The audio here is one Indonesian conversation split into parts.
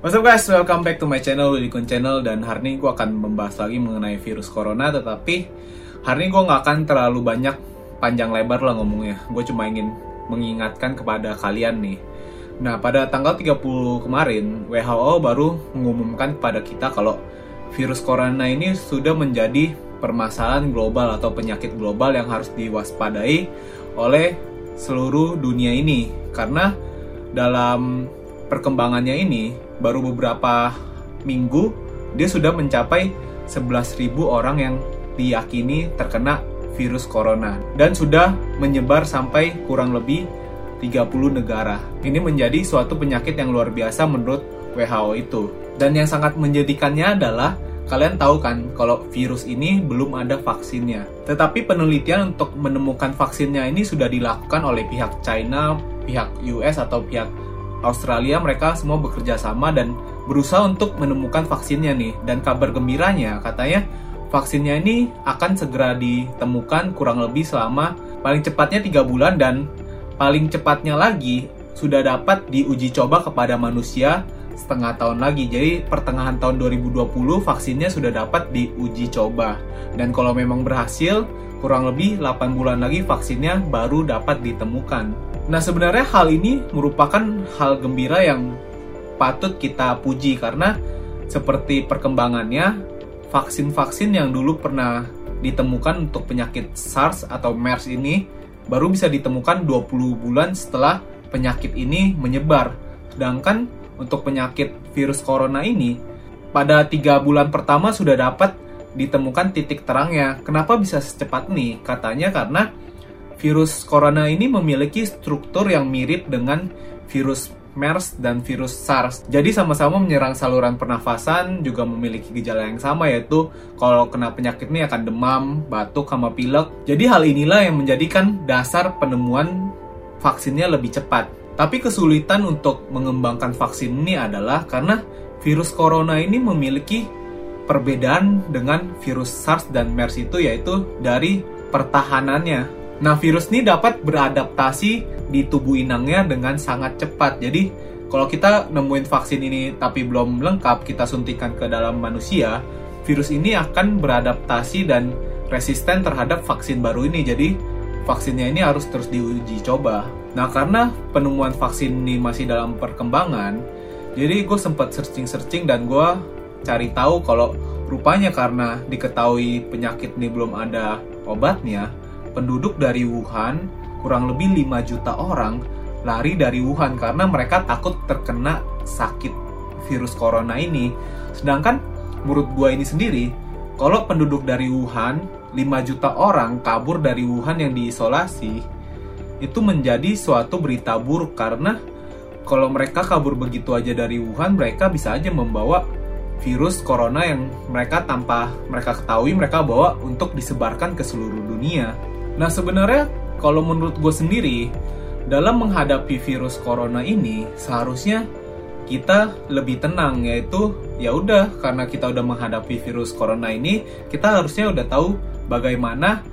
What's up guys, welcome back to my channel, Wilikun Channel. Dan hari ini gue akan membahas lagi mengenai virus corona Tetapi hari ini gue nggak akan terlalu banyak panjang lebar lah ngomongnya. Gue cuma ingin mengingatkan kepada kalian nih. Nah pada tanggal 30 kemarin WHO baru mengumumkan kepada kita kalau virus corona ini sudah menjadi permasalahan global atau penyakit global yang harus diwaspadai oleh seluruh dunia ini. Karena dalam perkembangannya ini baru beberapa minggu dia sudah mencapai 11.000 orang yang diyakini terkena virus corona dan sudah menyebar sampai kurang lebih 30 negara. Ini menjadi suatu penyakit yang luar biasa menurut WHO itu. Dan yang sangat menjadikannya adalah kalian tahu kan kalau virus ini belum ada vaksinnya. Tetapi penelitian untuk menemukan vaksinnya ini sudah dilakukan oleh pihak China, pihak US atau pihak Australia mereka semua bekerja sama dan berusaha untuk menemukan vaksinnya nih. Dan kabar gembiranya katanya vaksinnya ini akan segera ditemukan kurang lebih selama paling cepatnya tiga bulan dan paling cepatnya lagi sudah dapat diuji coba kepada manusia setengah tahun lagi. Jadi pertengahan tahun 2020 vaksinnya sudah dapat diuji coba. Dan kalau memang berhasil, kurang lebih 8 bulan lagi vaksinnya baru dapat ditemukan. Nah, sebenarnya hal ini merupakan hal gembira yang patut kita puji karena seperti perkembangannya vaksin-vaksin yang dulu pernah ditemukan untuk penyakit SARS atau MERS ini baru bisa ditemukan 20 bulan setelah penyakit ini menyebar. Sedangkan untuk penyakit virus corona ini pada tiga bulan pertama sudah dapat ditemukan titik terangnya. Kenapa bisa secepat ini? Katanya karena virus corona ini memiliki struktur yang mirip dengan virus MERS dan virus SARS. Jadi sama-sama menyerang saluran pernafasan, juga memiliki gejala yang sama yaitu kalau kena penyakit ini akan demam, batuk, sama pilek. Jadi hal inilah yang menjadikan dasar penemuan vaksinnya lebih cepat. Tapi kesulitan untuk mengembangkan vaksin ini adalah karena virus corona ini memiliki perbedaan dengan virus SARS dan MERS itu yaitu dari pertahanannya Nah, virus ini dapat beradaptasi di tubuh inangnya dengan sangat cepat. Jadi, kalau kita nemuin vaksin ini tapi belum lengkap, kita suntikan ke dalam manusia, virus ini akan beradaptasi dan resisten terhadap vaksin baru ini. Jadi, vaksinnya ini harus terus diuji coba. Nah, karena penemuan vaksin ini masih dalam perkembangan, jadi gue sempat searching-searching dan gue cari tahu kalau rupanya karena diketahui penyakit ini belum ada obatnya, penduduk dari Wuhan, kurang lebih 5 juta orang, lari dari Wuhan karena mereka takut terkena sakit virus corona ini. Sedangkan menurut gua ini sendiri, kalau penduduk dari Wuhan, 5 juta orang kabur dari Wuhan yang diisolasi, itu menjadi suatu berita buruk karena kalau mereka kabur begitu aja dari Wuhan, mereka bisa aja membawa virus corona yang mereka tanpa mereka ketahui mereka bawa untuk disebarkan ke seluruh dunia. Nah sebenarnya kalau menurut gue sendiri dalam menghadapi virus corona ini seharusnya kita lebih tenang yaitu ya udah karena kita udah menghadapi virus corona ini kita harusnya udah tahu bagaimana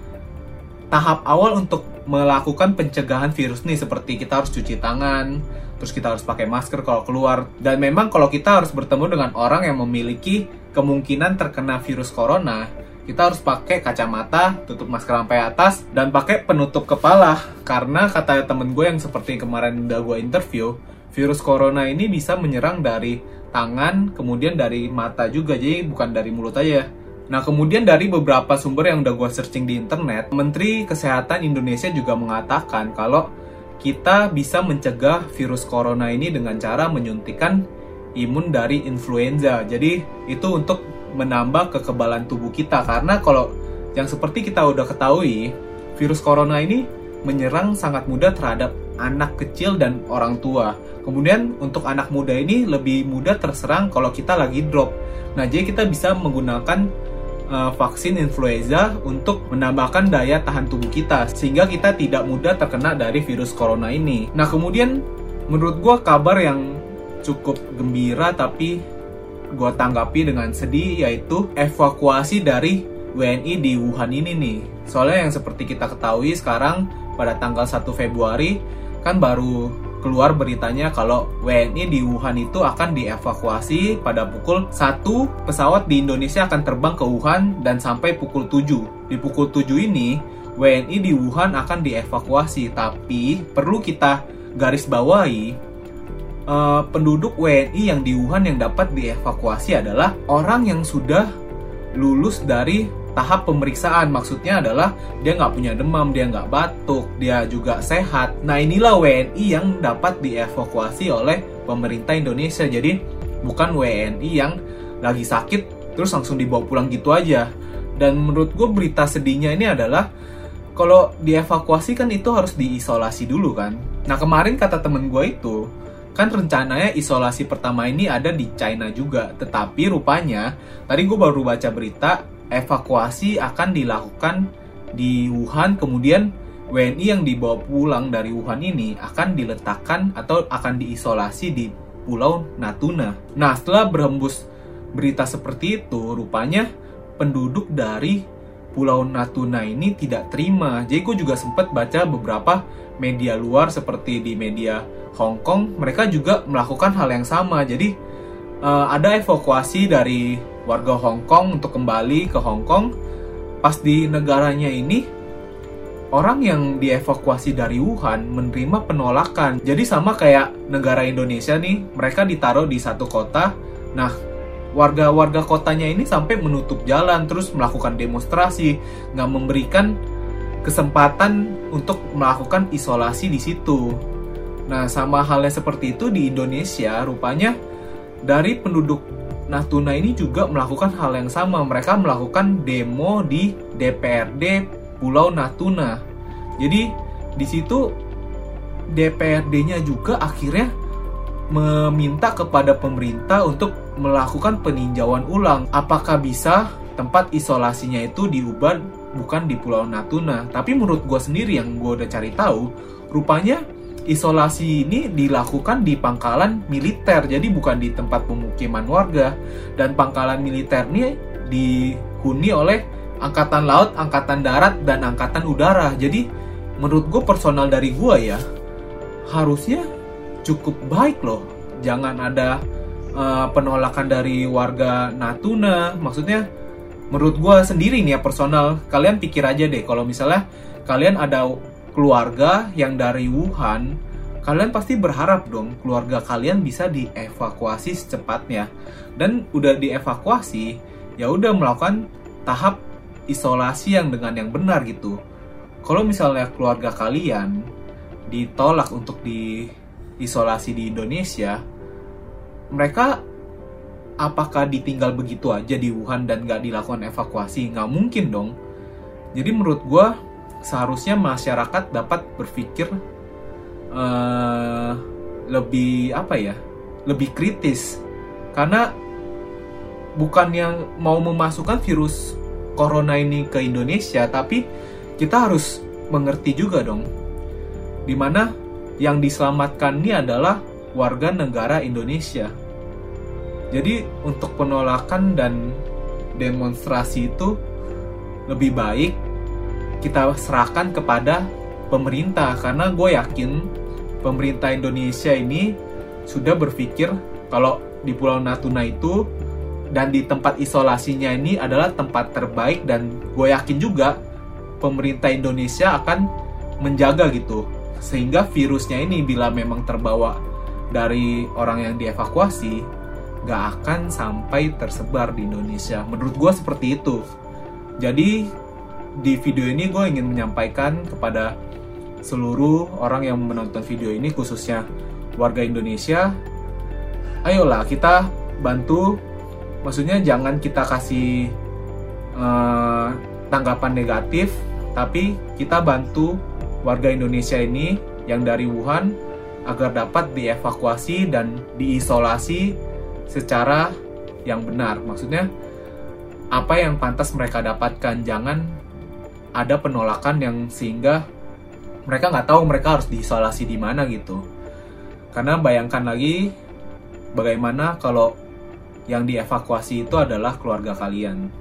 tahap awal untuk melakukan pencegahan virus nih seperti kita harus cuci tangan, terus kita harus pakai masker kalau keluar. Dan memang kalau kita harus bertemu dengan orang yang memiliki kemungkinan terkena virus corona kita harus pakai kacamata, tutup masker sampai atas, dan pakai penutup kepala. Karena kata temen gue yang seperti kemarin udah gue interview, virus corona ini bisa menyerang dari tangan, kemudian dari mata juga, jadi bukan dari mulut aja. Nah, kemudian dari beberapa sumber yang udah gue searching di internet, Menteri Kesehatan Indonesia juga mengatakan kalau kita bisa mencegah virus corona ini dengan cara menyuntikan imun dari influenza. Jadi, itu untuk menambah kekebalan tubuh kita karena kalau yang seperti kita udah ketahui virus corona ini menyerang sangat mudah terhadap anak kecil dan orang tua. Kemudian untuk anak muda ini lebih mudah terserang kalau kita lagi drop. Nah, jadi kita bisa menggunakan uh, vaksin influenza untuk menambahkan daya tahan tubuh kita sehingga kita tidak mudah terkena dari virus corona ini. Nah, kemudian menurut gue kabar yang cukup gembira tapi gue tanggapi dengan sedih yaitu evakuasi dari WNI di Wuhan ini nih. Soalnya yang seperti kita ketahui sekarang pada tanggal 1 Februari kan baru keluar beritanya kalau WNI di Wuhan itu akan dievakuasi pada pukul 1 pesawat di Indonesia akan terbang ke Wuhan dan sampai pukul 7. Di pukul 7 ini WNI di Wuhan akan dievakuasi tapi perlu kita garis bawahi uh, penduduk WNI yang di Wuhan yang dapat dievakuasi adalah orang yang sudah lulus dari tahap pemeriksaan maksudnya adalah dia nggak punya demam, dia nggak batuk, dia juga sehat. Nah inilah WNI yang dapat dievakuasi oleh pemerintah Indonesia. Jadi bukan WNI yang lagi sakit terus langsung dibawa pulang gitu aja. Dan menurut gue berita sedihnya ini adalah kalau dievakuasi kan itu harus diisolasi dulu kan. Nah kemarin kata temen gue itu kan rencananya isolasi pertama ini ada di China juga. Tetapi rupanya tadi gue baru baca berita evakuasi akan dilakukan di Wuhan kemudian WNI yang dibawa pulang dari Wuhan ini akan diletakkan atau akan diisolasi di Pulau Natuna. Nah, setelah berhembus berita seperti itu, rupanya penduduk dari Pulau Natuna ini tidak terima. Jadi gue juga sempat baca beberapa media luar seperti di media Hong Kong, mereka juga melakukan hal yang sama. Jadi uh, ada evakuasi dari warga Hong Kong untuk kembali ke Hong Kong. Pas di negaranya ini, orang yang dievakuasi dari Wuhan menerima penolakan. Jadi sama kayak negara Indonesia nih, mereka ditaruh di satu kota. Nah, warga-warga kotanya ini sampai menutup jalan, terus melakukan demonstrasi, nggak memberikan kesempatan untuk melakukan isolasi di situ. Nah, sama halnya seperti itu di Indonesia, rupanya dari penduduk Natuna ini juga melakukan hal yang sama. Mereka melakukan demo di DPRD Pulau Natuna. Jadi di situ DPRD-nya juga akhirnya meminta kepada pemerintah untuk melakukan peninjauan ulang apakah bisa tempat isolasinya itu diubah bukan di Pulau Natuna. Tapi menurut gue sendiri yang gue udah cari tahu, rupanya isolasi ini dilakukan di pangkalan militer, jadi bukan di tempat pemukiman warga. Dan pangkalan militer ini dihuni oleh angkatan laut, angkatan darat, dan angkatan udara. Jadi menurut gue personal dari gue ya harusnya cukup baik loh. Jangan ada uh, penolakan dari warga Natuna. Maksudnya menurut gue sendiri nih ya personal, kalian pikir aja deh kalau misalnya kalian ada keluarga yang dari Wuhan, kalian pasti berharap dong keluarga kalian bisa dievakuasi secepatnya. Dan udah dievakuasi, ya udah melakukan tahap isolasi yang dengan yang benar gitu. Kalau misalnya keluarga kalian ditolak untuk diisolasi di Indonesia, mereka apakah ditinggal begitu aja di Wuhan dan gak dilakukan evakuasi? Nggak mungkin dong. Jadi menurut gue seharusnya masyarakat dapat berpikir uh, lebih apa ya lebih kritis karena bukan yang mau memasukkan virus corona ini ke Indonesia tapi kita harus mengerti juga dong di mana yang diselamatkan ini adalah warga negara Indonesia. Jadi untuk penolakan dan demonstrasi itu lebih baik kita serahkan kepada pemerintah karena gue yakin pemerintah Indonesia ini sudah berpikir kalau di Pulau Natuna itu dan di tempat isolasinya ini adalah tempat terbaik dan gue yakin juga pemerintah Indonesia akan menjaga gitu sehingga virusnya ini bila memang terbawa dari orang yang dievakuasi gak akan sampai tersebar di Indonesia. Menurut gue seperti itu. Jadi di video ini gue ingin menyampaikan kepada seluruh orang yang menonton video ini khususnya warga Indonesia ayolah kita bantu. Maksudnya jangan kita kasih uh, tanggapan negatif tapi kita bantu warga Indonesia ini yang dari Wuhan agar dapat dievakuasi dan diisolasi secara yang benar maksudnya apa yang pantas mereka dapatkan jangan ada penolakan yang sehingga mereka nggak tahu mereka harus diisolasi di mana gitu. Karena bayangkan lagi bagaimana kalau yang dievakuasi itu adalah keluarga kalian.